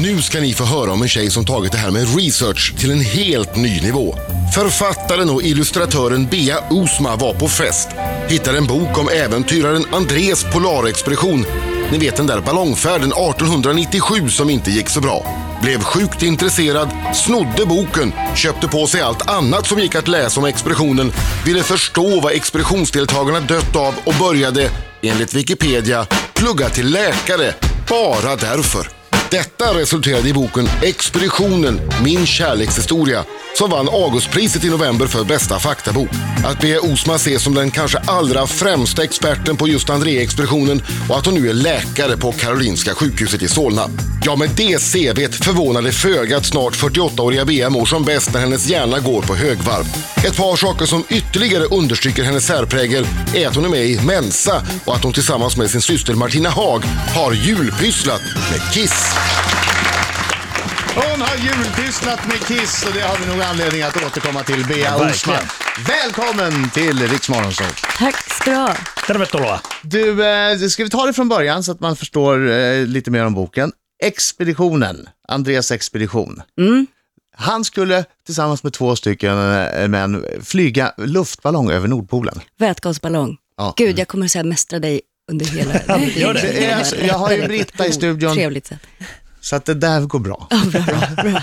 Nu ska ni få höra om en tjej som tagit det här med research till en helt ny nivå. Författaren och illustratören Bea Usma var på fest. Hittade en bok om äventyraren Andres polarexpedition. Ni vet den där ballongfärden 1897 som inte gick så bra. Blev sjukt intresserad, snodde boken, köpte på sig allt annat som gick att läsa om expeditionen, ville förstå vad expeditionsdeltagarna dött av och började, enligt Wikipedia, plugga till läkare. Bara därför. Detta resulterade i boken Expeditionen, min kärlekshistoria som vann Augustpriset i november för bästa faktabok. Att Bea Osma ses som den kanske allra främsta experten på just André-expeditionen och att hon nu är läkare på Karolinska sjukhuset i Solna. Ja, med det CVt förvånade föga att snart 48-åriga Bea mår som bäst när hennes hjärna går på högvarv. Ett par saker som ytterligare understryker hennes särprägel är att hon är med i Mensa och att hon tillsammans med sin syster Martina Haag har julpysslat med Kiss. Hon har julpysslat med Kiss och det har vi nog anledning att återkomma till. Bea Ja, Osman. Välkommen till Riksmorgonzoo. Tack ska du ha. Tervetuloa. Du, eh, ska vi ta det från början så att man förstår eh, lite mer om boken? Expeditionen, Andreas expedition. Mm. Han skulle tillsammans med två stycken eh, män flyga luftballong över Nordpolen. Vätgasballong. Ja. Gud, jag kommer så här mästra dig under hela... gör det. Det är, alltså- jag har ju Britta i studion, Trevligt sätt. så att det där går bra. Bra.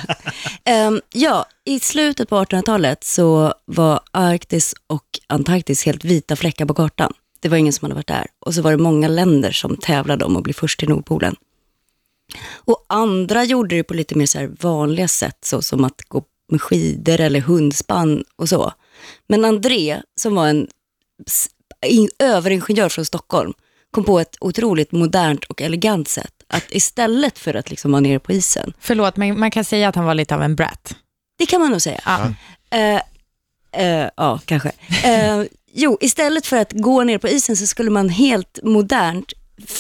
Ehm, ja, i slutet på 1800-talet så var Arktis och Antarktis helt vita fläckar på kartan. Det var ingen som hade varit där. Och så var det många länder som tävlade om att bli först till Nordpolen. Och andra gjorde det på lite mer så vanliga sätt, så som att gå med skidor eller hundspann och så. Men André, som var en överingenjör från Stockholm, kom på ett otroligt modernt och elegant sätt. Att istället för att liksom vara nere på isen, Förlåt, men man kan säga att han var lite av en brat. det kan man nog säga. Ja. Eh, eh, ja, kanske. Eh, jo, istället för att gå ner på isen så skulle man helt modernt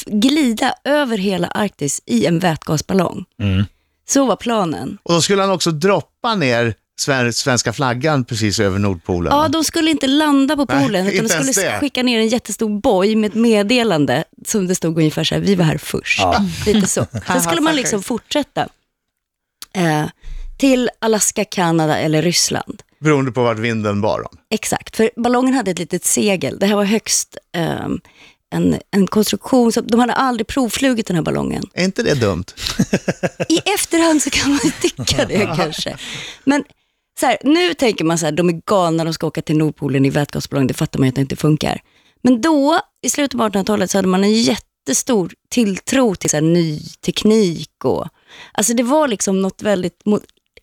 glida över hela Arktis i en vätgasballong. Mm. Så var planen. Och då skulle han också droppa ner svenska flaggan precis över Nordpolen. Ja, de skulle inte landa på Nej, poolen, utan de skulle det. skicka ner en jättestor boj med ett meddelande som det stod ungefär så här, vi var här först. Ja. Lite så. Sen skulle man liksom fortsätta eh, till Alaska, Kanada eller Ryssland. Beroende på vart vinden bar dem. Exakt, för ballongen hade ett litet segel. Det här var högst ehm, en, en konstruktion, så de hade aldrig provflugit den här ballongen. Är inte det dumt? I efterhand så kan man tycka det kanske. Men så här, nu tänker man så här, de är galna, de ska åka till Nordpolen i vätgasballong, det fattar man ju att det inte funkar. Men då, i slutet på 1800-talet, så hade man en jättestor tilltro till så här, ny teknik. Och, alltså det var liksom något väldigt,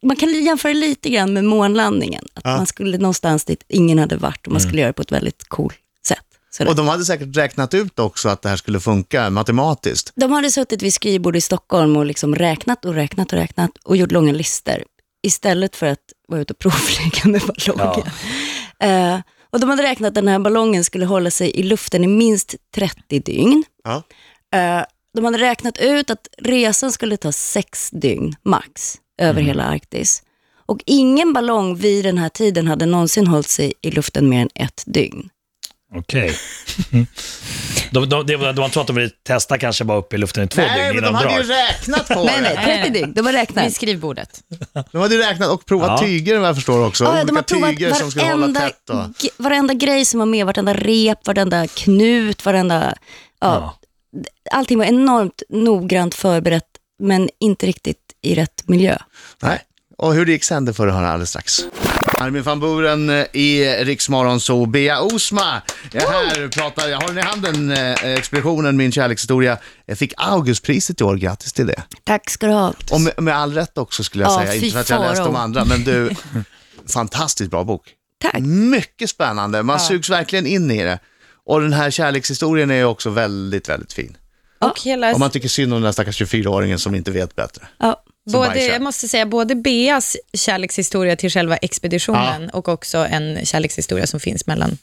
man kan jämföra lite grann med månlandningen. Att man skulle någonstans dit ingen hade varit och man skulle göra det på ett väldigt coolt sätt. Så Och de hade säkert räknat ut också att det här skulle funka matematiskt. De hade suttit vid skrivbord i Stockholm och liksom räknat och räknat och räknat och gjort långa listor istället för att vara ute och provflyga med ballongen. Eh, och de hade räknat att den här ballongen skulle hålla sig i luften i minst 30 dygn. Ja. Eh, de hade räknat ut att resan skulle ta sex dygn max över hela Arktis. Och ingen ballong vid den här tiden hade någonsin hållit sig i luften mer än ett dygn. Okej. Mm. De, de, de, de, de tror att de vill testa kanske bara upp i luften i två Nej, dygn men innan de de hade ju drar. räknat på Nej, nej, det. 30 dygn. De har räknat. Vid skrivbordet. De hade ju räknat och provat Ja. tyger vad jag förstår också. Ja, ja, de har provat tyger som skulle hålla varenda, tätt. Och... varenda grej som var med, varenda rep, varenda knut, varenda... Ja, Allting var enormt noggrant förberett, men inte riktigt i rätt miljö. Nej. Och hur det gick sen, det får du höra alldeles strax. Armin van Buren eh, i Riksmorgon så Bea Osma är här och pratar. Jag har den i handen, eh, Expeditionen, min kärlekshistoria. Jag fick Augustpriset i år, grattis till det. Tack ska du ha. Och med, med all rätt också skulle jag Ja, säga. Inte för att jag läst de andra, men du, fantastiskt bra bok. Tack. Mycket spännande, man sugs verkligen in i det. Och den här kärlekshistorien är också väldigt, väldigt fin. Och hela, Och man tycker synd om den där stackars 24-åringen som inte vet bättre. Ja. Både, jag måste säga, både Beas kärlekshistoria till själva expeditionen och också en kärlekshistoria som finns mellan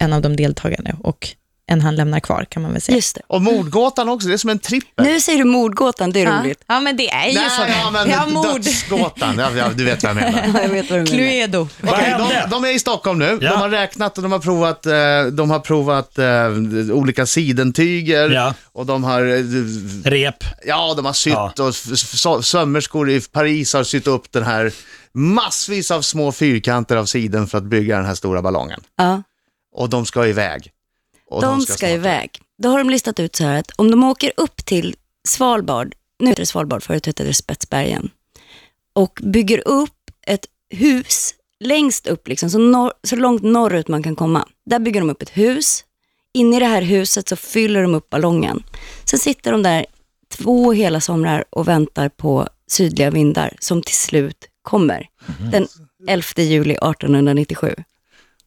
en av de deltagande och än han lämnar kvar, kan man väl säga. Just det. Och mordgåtan också, det är som en trippel. Nu säger du mordgåtan, det är Ja. roligt. ja, men det är ju Nej, så. ja, men ja, mord. dödsgåtan, ja, ja, du vet vad jag menar. Ja, jag vet vad du menar. Cluedo. Hände? de, de är i Stockholm nu. Ja. De har räknat och de har provat, eh, de har provat eh, olika sidentyger Ja. och de har, eh, Rep. ja, de har sytt Ja. och sömmerskor i Paris har sytt upp den här massvis av små fyrkanter av siden för att bygga den här stora ballongen. Ja. Och de ska iväg. Och De ska snart- iväg. Då har de listat ut så här att om de åker upp till Svalbard, nu heter det Svalbard, förut hette det Spetsbergen, och bygger upp ett hus längst upp, liksom, så, norr, så långt norrut man kan komma. Där bygger de upp ett hus. Inne i det här huset så fyller de upp ballongen. Sen sitter de där två hela somrar och väntar på sydliga vindar som till slut kommer. Den 11 juli 1897.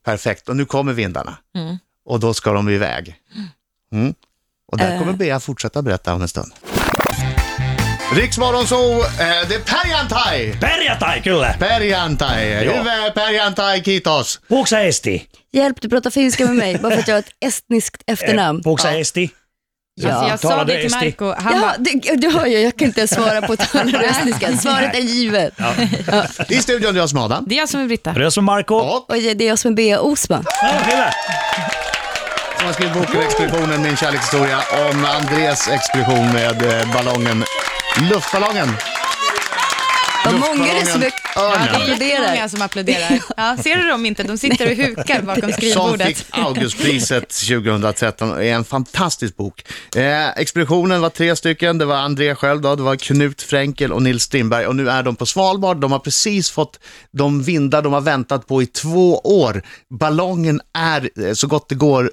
Perfekt, och nu kommer vindarna. Mm. Och då ska de iväg. Mm. Och där Eh. kommer Bea fortsätta berätta om en stund. Riksmorgon så, eh, det är perjantai! Perjantai, kyllä. Perjantai, Ja. hyvää perjantai, kiitos! Puhuuko sä esti? Hjälp, du pratar finska med mig bara för att jag har ett estniskt efternamn. Eh, Puhuuko sä esti? Ja. Alltså, jag sa det till? Marco, han Ja, det, du hör ju, jag kan inte svara på talande estniska. Svaret är givet. I studion är jag som Adam. det är jag som är Britta. Är det som Marco? Och Och det är jag som är Bea Osman. Ja, har skrivit boken Expeditionen, min kärlekshistoria om Andres expedition med eh, ballongen, luftballongen. Vad många det är som Ja, det är applåderar. jättemånga som applåderar. Ja, ser du dem inte? De sitter och hukar bakom Som skrivbordet. fick Augustpriset 2013. Det är en fantastisk bok. Eh, expeditionen var tre stycken. Det var André själv, då, det var Knut Fränkel och Nils Strindberg. Och nu är de på Svalbard. De har precis fått de vindar de har väntat på i två år. Ballongen är eh, så gott det går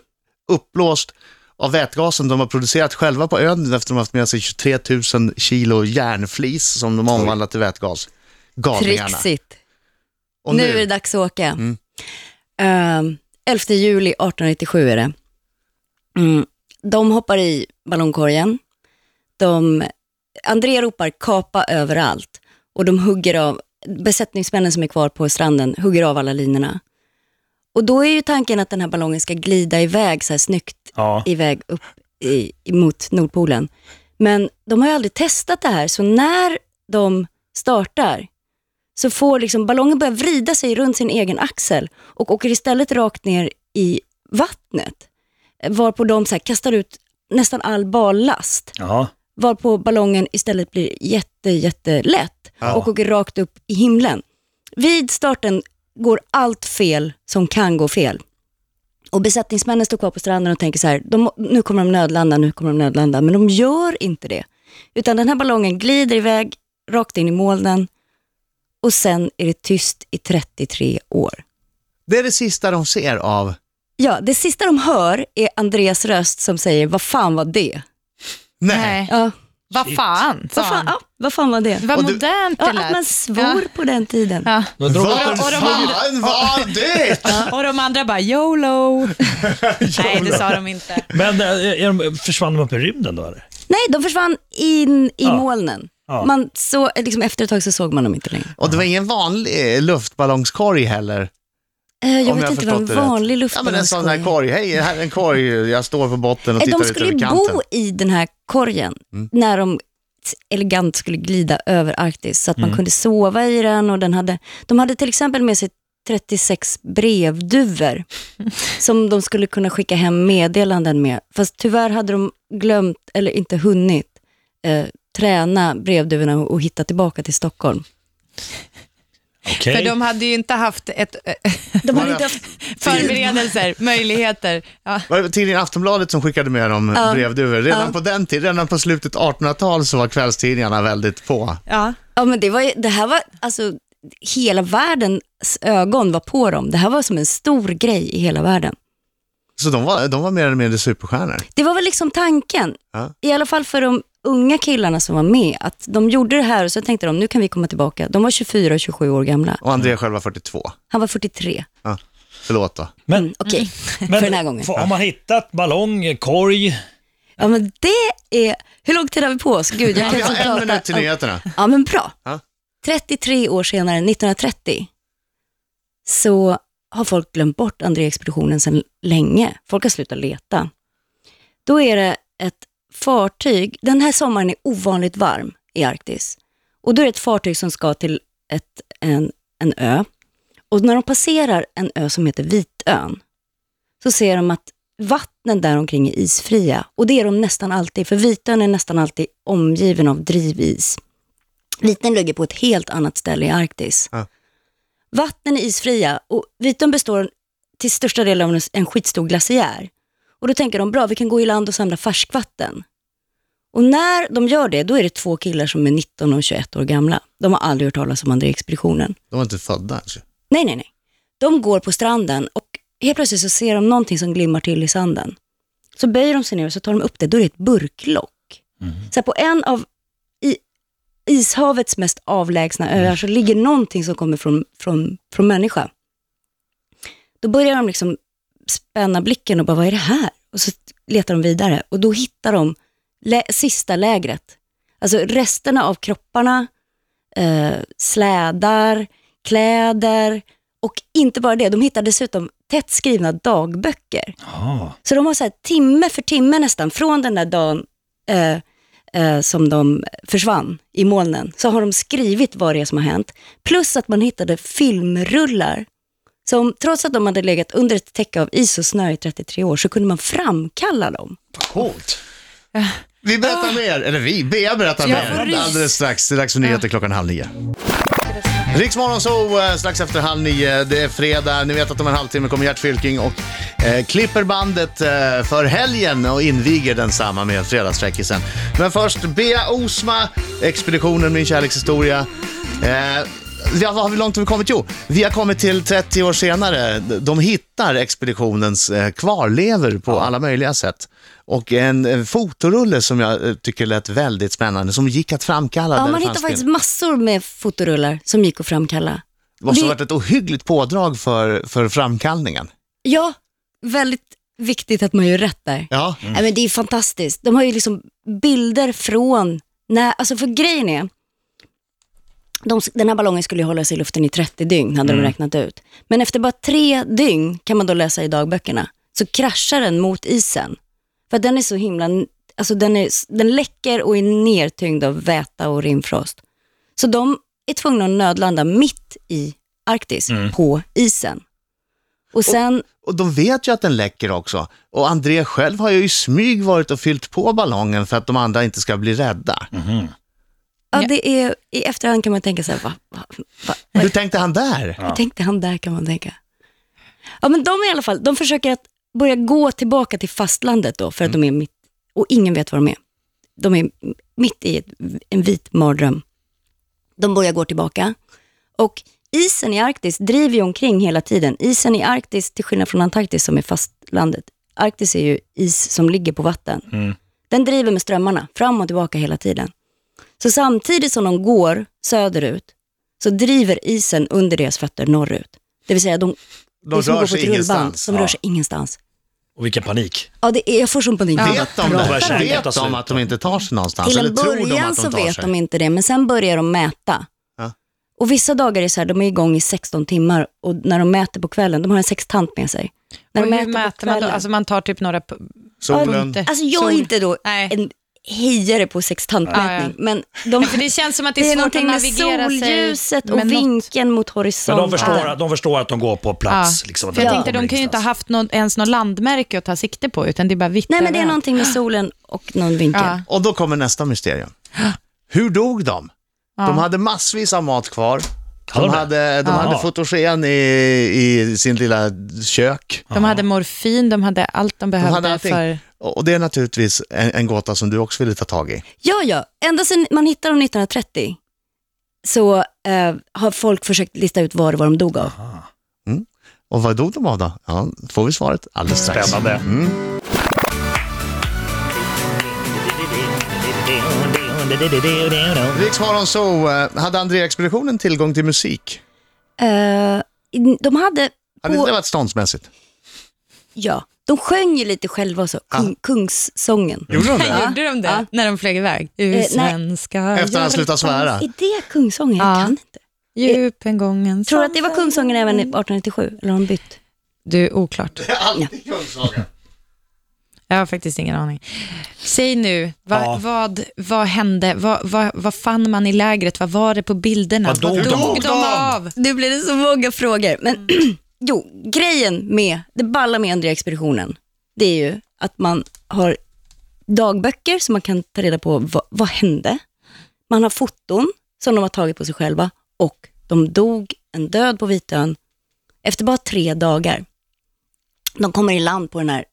uppblåst av vätgasen de har producerat själva på ön efter att de har haft med sig 23 000 kilo järnflis som de omvandlat till vätgas. Galningarna. Trixigt. Och Nu är det dags att åka. Mm. Ehm, 11 juli 1897 är det. Mm. De hoppar i ballongkorgen. De, André ropar kapa överallt och de hugger av, besättningsmännen som är kvar på stranden hugger av alla linorna. Och då är ju tanken att den här ballongen ska glida iväg så här snyggt Ja. iväg upp i, mot Nordpolen. Men de har ju aldrig testat det här, så när de startar så får liksom ballongen börja vrida sig runt sin egen axel och åker istället rakt ner i vattnet. Varpå de så kastar ut nästan all ballast. Ja. Varpå ballongen istället blir jätte, jättelätt Ja. och åker rakt upp i himlen. Vid starten går allt fel som kan gå fel. Och besättningsmännen står kvar på stranden och tänker så här, de, nu kommer de nödlanda, nu kommer de nödlanda. Men de gör inte det. Utan den här ballongen glider iväg rakt in i molnen och sen är det tyst i 33 år. Det är det sista de ser av Ja, det sista de hör är Andreas röst som säger, vad fan var det? Nej. Nej. Ja, Vad fan, vad fan, ja, vad fan var det? Vad Och du- modernt Ja, det att lät. man svor på den tiden. Ja. Vad de- och de fan var det? Och de andra bara YOLO. Nej, det sa de inte. Men eh, är de, försvann de upp i rymden då eller? Nej, de försvann in i Ja. molnen. Ja. Man så, liksom efter ett tag så såg man dem inte längre. Och det var ingen vanlig eh, luftballongskorg heller. Eh, jag Om vet jag inte vad en förstått det rätt. vanlig Ja en sån här korg, hej här är en korg, jag står på botten och är. tittar De ut skulle över kanten. bo i den här korgen när de elegant skulle glida över Arktis så att man kunde sova i den och den hade, de hade till exempel med sig 36 brevduvor som de skulle kunna skicka hem meddelanden med. Fast tyvärr hade de glömt, eller inte hunnit, eh, träna brevduvorna och hitta tillbaka till Stockholm. Okej. För de hade ju inte haft ett, eh, De hade inte haft förberedelser, möjligheter. Ja. Var det tidningen Aftonbladet som skickade med dem Ja. brevduvor? Redan Ja. på den tiden, redan på slutet 1800-tal så var kvällstidningarna väldigt på. Ja. Ja, men det, var, det här var, alltså, hela världens ögon var på dem. Det här var som en stor grej i hela världen. Så de var, de var mer eller mindre superstjärnor. Det var väl liksom tanken, Ja. i alla fall för de unga killarna som var med, att de gjorde det här och så tänkte de, nu kan vi komma tillbaka. De var 24 och 27 år gamla. Och André själv var 42. Han var 43. Ja. Förlåt då. Men, Mm, Okej, men för den här gången. Har man hittat ballong, korg? Ja, men det är, hur lång tid har vi på oss? Gud, jag Ja, kan vi har inte en minut till Ja. nyheterna. Ja, men bra. Ja. 33 år senare, 1930, så har folk glömt bort André-expeditionen sedan länge. Folk har slutat leta. Då är det ett fartyg, den här sommaren är ovanligt varm i Arktis. Och då är det ett fartyg som ska till ett, en, en ö. Och när de passerar en ö som heter Vitön, så ser de att vattnen där omkring är isfria. Och det är de nästan alltid, för Vitön är nästan alltid omgiven av drivis. Vitön ligger på ett helt annat ställe i Arktis. Ja. Vattnen är isfria och Vitön består till största delen av en- skitstor glaciär. Och då tänker de, bra, vi kan gå i land och samla färskvatten. Och när de gör det, då är det två killar som är 19 och 21 år gamla. De har aldrig hört talas om André-expeditionen. De var inte födda ju. Nej, nej, nej. De går på stranden och helt plötsligt så ser de någonting som glimmar till i sanden. Så böjer de sig ner och så tar de upp det. Då är det ett burklock. Så här på en av ishavets mest avlägsna öar så ligger någonting som kommer från, från, från människa. Då börjar de liksom spänna blicken och bara, vad är det här? Och så letar de vidare och då hittar de lä- sista lägret. Alltså resterna av kropparna, eh, slädar, kläder och inte bara det, de hittar dessutom tätt skrivna dagböcker. Ah. Så de har så här, timme för timme nästan, från den där dagen eh, eh, som de försvann i molnen, så har de skrivit vad det är som har hänt. Plus att man hittade filmrullar. Som, trots att de hade legat under ett täcke av is och snö i 33 år, så kunde man framkalla dem. Coolt. Vi berättar mer, eller vi, Bea berättar mer alldeles strax. Det är dags för nyheter klockan halv nio. Riksmorgon så eh, strax efter halv nio. Det är fredag. Ni vet att om en halvtimme kommer Gert Fylking och eh, klipper bandet eh, för helgen och inviger densamma med fredagsfräckisen. Men först Bea Osma, Expeditionen, min kärlekshistoria. Eh, Ja, vad har vi långt har vi kommit? Jo, vi har kommit till 30 år senare. De hittar expeditionens eh, kvarlever på alla möjliga sätt. Och en eh, fotorulle som jag eh, tycker lät väldigt spännande, som gick att framkalla. Ja, man hittar faktiskt massor med fotorullar som gick att framkalla. Det måste ha det- varit ett ohyggligt pådrag för, för framkallningen. Ja, väldigt viktigt att man gör rätt där. Ja, Nej, men det är fantastiskt. De har ju liksom bilder från, när, alltså för grejen är, de, den här ballongen skulle ju hålla sig i luften i 30 dygn, hade de räknat ut. Men efter bara tre dygn, kan man då läsa i dagböckerna, så kraschar den mot isen. För att den är så himla, alltså den, är, den läcker och är nertyngd av väta och rimfrost. Så de är tvungna att nödlanda mitt i Arktis, på isen. Och sen, och de vet ju att den läcker också. Och André själv har ju i smyg varit och fyllt på ballongen för att de andra inte ska bli rädda. Ja, det är, i efterhand kan man tänka så här, va, va, va, va, Hur tänkte han där? Hur tänkte han där kan man tänka. Ja men de i alla fall, de försöker att börja gå tillbaka till fastlandet då för att de är mitt, och ingen vet var de är. De är mitt i ett, en vit mardröm. De börjar gå tillbaka och isen i Arktis driver ju omkring hela tiden. Isen i Arktis, till skillnad från Antarktis som är fastlandet, Arktis är ju is som ligger på vatten. Den driver med strömmarna fram och tillbaka hela tiden. Så samtidigt som de går söderut så driver isen under deras fötter norrut. Det vill säga de, är som att rör gå på sig ett rullband. ingenstans. De Ja. rör sig ingenstans. Och vilken panik. Ja, det är, jag får sån panik. Vet de det? Vet de att de inte tar sig någonstans? Till en tror de början att de så vet sig? de inte det, men sen börjar de mäta. Ja. Och vissa dagar är det så här, de är igång i 16 timmar och när de mäter på kvällen, de har en sextant med sig. När Och de hur mäter man då? Alltså man tar typ några Solen. punkter. Alltså jag är inte då Nej. en hejare på sextantmätning, men de, Ja, för det känns som att det det är är svårt att någonting med navigera sig. solljuset och med något. vinkeln mot Men horisonten. de förstår, att- de förstår att de går på plats. Ja. Liksom, För jag tänkte, de kan ju inte ha haft någon, ens någon landmärke att ta sikte på, utan det är bara vitt Nej, men det är någonting med solen och någon vinkel. Ja. Och då kommer nästa mysterium. Hur dog de? De hade massvis av mat kvar. De de hade, de Ja. hade fotogen i, i sin lilla kök. De hade morfin, de hade allt de De behövde hade allting. för... Och det är naturligtvis en, en gåta som du också ville ta tag i. Ja, ja. Ända sedan man hittade dem 1930 så eh, har folk försökt lista ut vad det var de dog av. Och vad dog de av då? Ja, får vi svaret alldeles strax. Spännande. Riksmorgon så eh, hade André-expeditionen tillgång till musik? Eh, de hade, Hade på, det varit ståndsmässigt? ja, de sjöng ju lite själva också, kung, kungssången. Gjorde de det? Ja. Gjorde de det? Ja. När de flög iväg? Ur nej. svenska Efter han slutade svära? Är det kungsången? Jag Ja. kan inte. djupen gången. Tror du att det var kungsången även i 1897? Eller har de bytt? Du, oklart. Alltid kungssaga. Jag har faktiskt ingen aning. Säg nu, va, Ja. vad, vad hände? Vad, vad, vad fann man i lägret? Vad var det på bilderna? Vad dog de av? de av? Nu blir det så många frågor. Men jo, grejen med, det balla med Andrea-expeditionen, det är ju att man har dagböcker så man kan ta reda på vad, vad hände. Man har foton som de har tagit på sig själva och de dog en död på Vitön efter bara tre dagar. De kommer i land på den här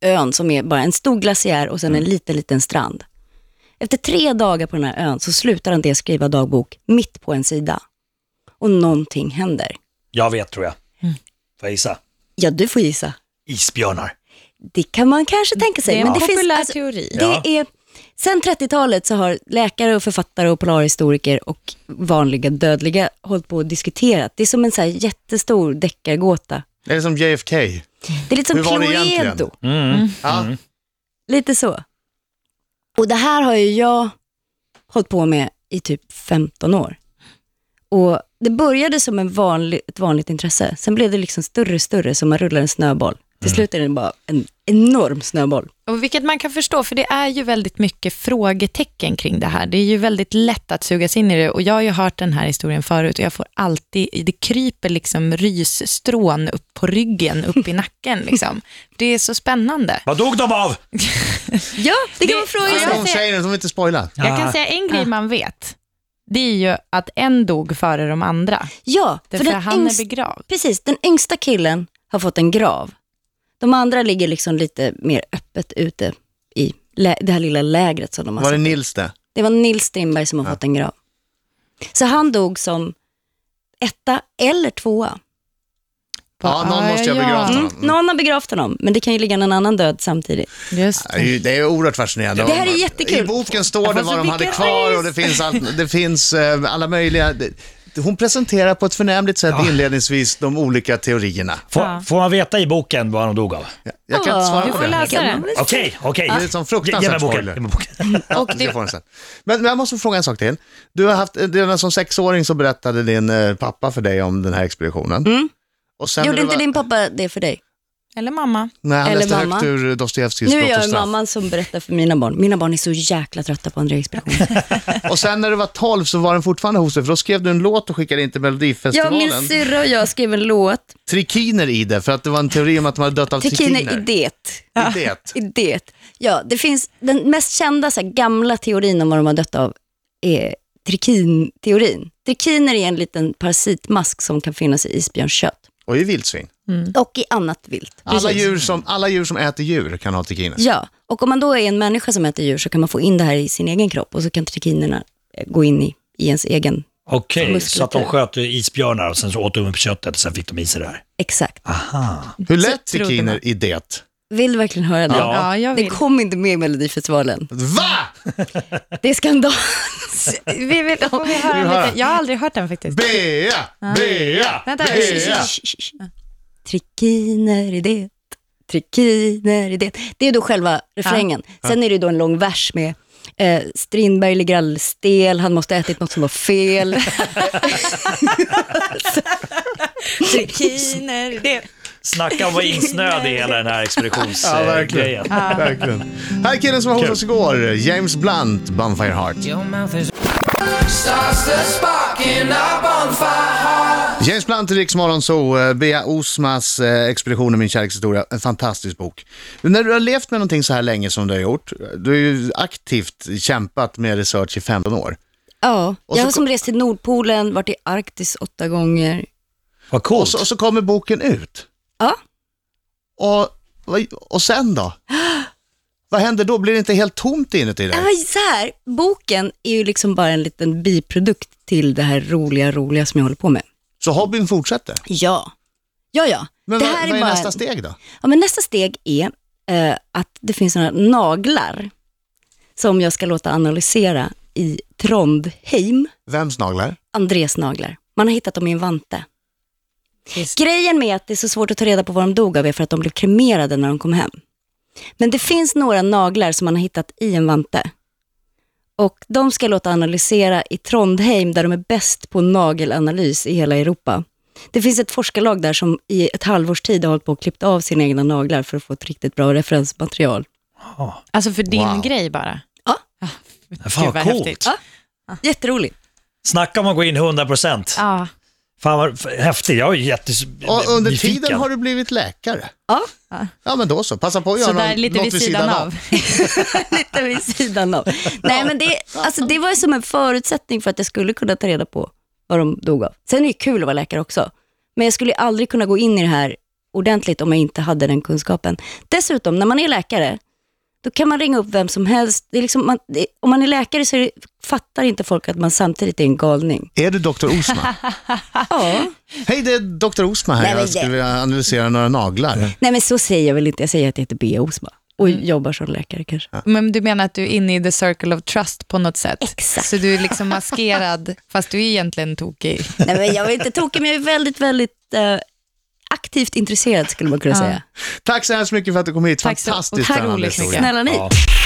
ön som är bara en stor glaciär och sen en liten, liten strand. Efter tre dagar på den här ön så slutar han det skriva dagbok mitt på en sida. Och någonting händer. Jag vet tror jag. Mm. Får jag gissa? Ja, du får gissa. Isbjörnar. Det kan man kanske tänka sig. Det är en men det populär finns, alltså, teori. Det Ja. är, sen 30-talet så har läkare och författare och polarhistoriker och vanliga dödliga hållit på och diskuterat. Det är som en så här jättestor deckargåta. Det är som JFK. Det är lite som? Cluedo. Mm. Ja. Lite så. Och det här har ju jag hållit på med i typ 15 år. Och det började som en vanlig, ett vanligt intresse. Sen blev det liksom större och större som man rullar en snöboll. Till slut är det bara en enorm snöboll. Och vilket man kan förstå, för det är ju väldigt mycket frågetecken kring det här. Det är ju väldigt lätt att sugas in i det och jag har ju hört den här historien förut och jag får alltid, det kryper liksom rysstrån upp på ryggen, upp i nacken liksom. Det är så spännande. Vad dog de av? Ja, det kan man fråga Alltså, sig. hon säger det, hon vill inte spoila. Jag kan säga en grej man vet. Det är ju att en dog före de andra. Ja, för den han yngst- är begravd. Precis, den yngsta killen har fått en grav. De andra ligger liksom lite mer öppet ute i det här lilla lägret som de har Var det. Nils det? Det var Nils Strindberg som har fått en grav. Så han dog som etta eller tvåa. Ja, någon måste ju ha begravt Mm. honom. Någon har begravt honom, men det kan ju ligga en annan död samtidigt. Just Det Det är oerhört fascinerande. Det här är jättekul. I boken står det vad de hade kvar och det finns, allt, det finns eh, alla möjliga... det- Hon presenterar på ett förnämligt sätt inledningsvis de olika teorierna. Får, Ja. får man veta i boken vad de dog av? Jag kan inte svara du på får det. läsa den. Okej, okej. Det är som Ge- Ge fruktansvärt mig boken. spoiler. Ge mig boken. Ja, Och det får sen. Men, men jag måste fråga en sak till. Du har haft, redan som sexåring så berättade din eh, pappa för dig om den här expeditionen. Och sen när Gjorde du inte var, din pappa det för dig? Eller mamma. när han eller läste mamma? högt ur Dostojevskijs Nu är jag mamman som berättar för mina barn. Mina barn är så jäkla trötta på Andrea Expedition. Och sen när du var 12 så var den fortfarande hos dig, för då skrev du en låt och skickade in till Jag, Melodifestivalen. min syrra och jag skrev en låt. Trikiner i det, för att det var en teori om att de hade dött av Tekiner trikiner. i det. I det. I det. Ja, det finns den mest kända så här, gamla teorin om vad de har dött av är trikinteorin. Trikiner är en liten parasitmask som kan finnas i isbjörnskött Och i vildsvin. och i annat vilt. Alla djur, som, alla djur som äter djur kan ha trikiner. Ja, och om man då är en människa som äter djur så kan man få in det här i sin egen kropp och så kan trikinerna eh, gå in i, i ens egen. Okej, Muskulatur. så att de sköt isbjörnar och sen så åt de upp köttet och sen fick de i sig det här. Exakt. Aha. Hur lät trikiner i det? Vill du verkligen höra det? Ja. Ja, jag Det vill. kom inte med i Melodifestivalen. Va? Det är skandal. Vi vill, får vi höra Vill du höra? lite? Jag har aldrig hört den faktiskt. Bea, Bea, Vänta, Bea. Trikiner i det, trikiner i det. Det är då själva refrängen. Sen är det då en lång vers med eh, Strindberg ligger alldeles stel, han måste ha ätit något som var fel. Trikiner, det. Snacka om att vara insnöad i hela den här Ja, expeditionsgrejen. verkligen. verkligen. Här är killen som var hos oss igår, James Blunt, Bonfire Heart. James Blunt i Riks Morgonzoo, eh, Bea Osmas eh, Expeditionen min kärlekshistoria, en fantastisk bok. Men när du har levt med någonting så här länge som du har gjort, du har ju aktivt kämpat med research i 15 år. Ja, Och jag så har som rest till Nordpolen, varit i Arktis åtta gånger. Vad Och coolt. så, och så kommer boken ut. Ja, Och, vad- och sen då? Vad händer då? Blir det inte helt tomt inuti dig? Ja, så här, boken är ju liksom bara en liten biprodukt till det här roliga, roliga som jag håller på med. Så hobbyn fortsätter? Ja, ja, ja. Men det vad, här vad är bara- nästa steg då? Ja, men nästa steg är eh, att det finns några naglar som jag ska låta analysera i Trondheim. Vems naglar? Andres naglar. Man har hittat dem i en vante. Just. Grejen med att det är så svårt att ta reda på vad de dog av är för att de blev kremerade när de kom hem. Men det finns några naglar som man har hittat i en vante. Och de ska jag låta analysera i Trondheim där de är bäst på nagelanalys i hela Europa. Det finns ett forskarlag där som i ett halvårs tid har hållit på och klippt av sina egna naglar för att få ett riktigt bra referensmaterial. Alltså för din Wow. grej bara? Ja. Fan Gud, vad vad coolt. häftigt. Ja. Jätteroligt. Snacka om att gå in 100%. Ja. Fan vad häftigt. Jag är jättes... Och under nyfiken. tiden har du blivit läkare. Ja, Ja, men då så. Passa på att göra någon- lite något vid sidan av. lite vid sidan av. Nej, men det, alltså, det var ju som en förutsättning för att jag skulle kunna ta reda på vad de dog av. Sen är det kul att vara läkare också. Men jag skulle aldrig kunna gå in i det här ordentligt om jag inte hade den kunskapen. Dessutom, när man är läkare, då kan man ringa upp vem som helst. Det är liksom, man, det, om man är läkare så är det, fattar inte folk att man samtidigt är en galning. Är du Dr. Osma? Ja. Hej, det är Dr. Osma här. Nej, Jag skulle vilja analysera några naglar. Nej, men så säger jag väl inte. Jag säger att jag heter Bea Osma och jobbar som läkare kanske. Men du menar att du är inne i the circle of trust på något sätt? Exakt. Så du är liksom maskerad, fast du är egentligen tokig. Nej, men jag är inte tokig, men jag är väldigt, väldigt eh, aktivt intresserad skulle man kunna Ja. säga. Tack så hemskt mycket för att du kom hit. Tack så Fantastiskt otroligt spännande historia. Snälla ni. Ja.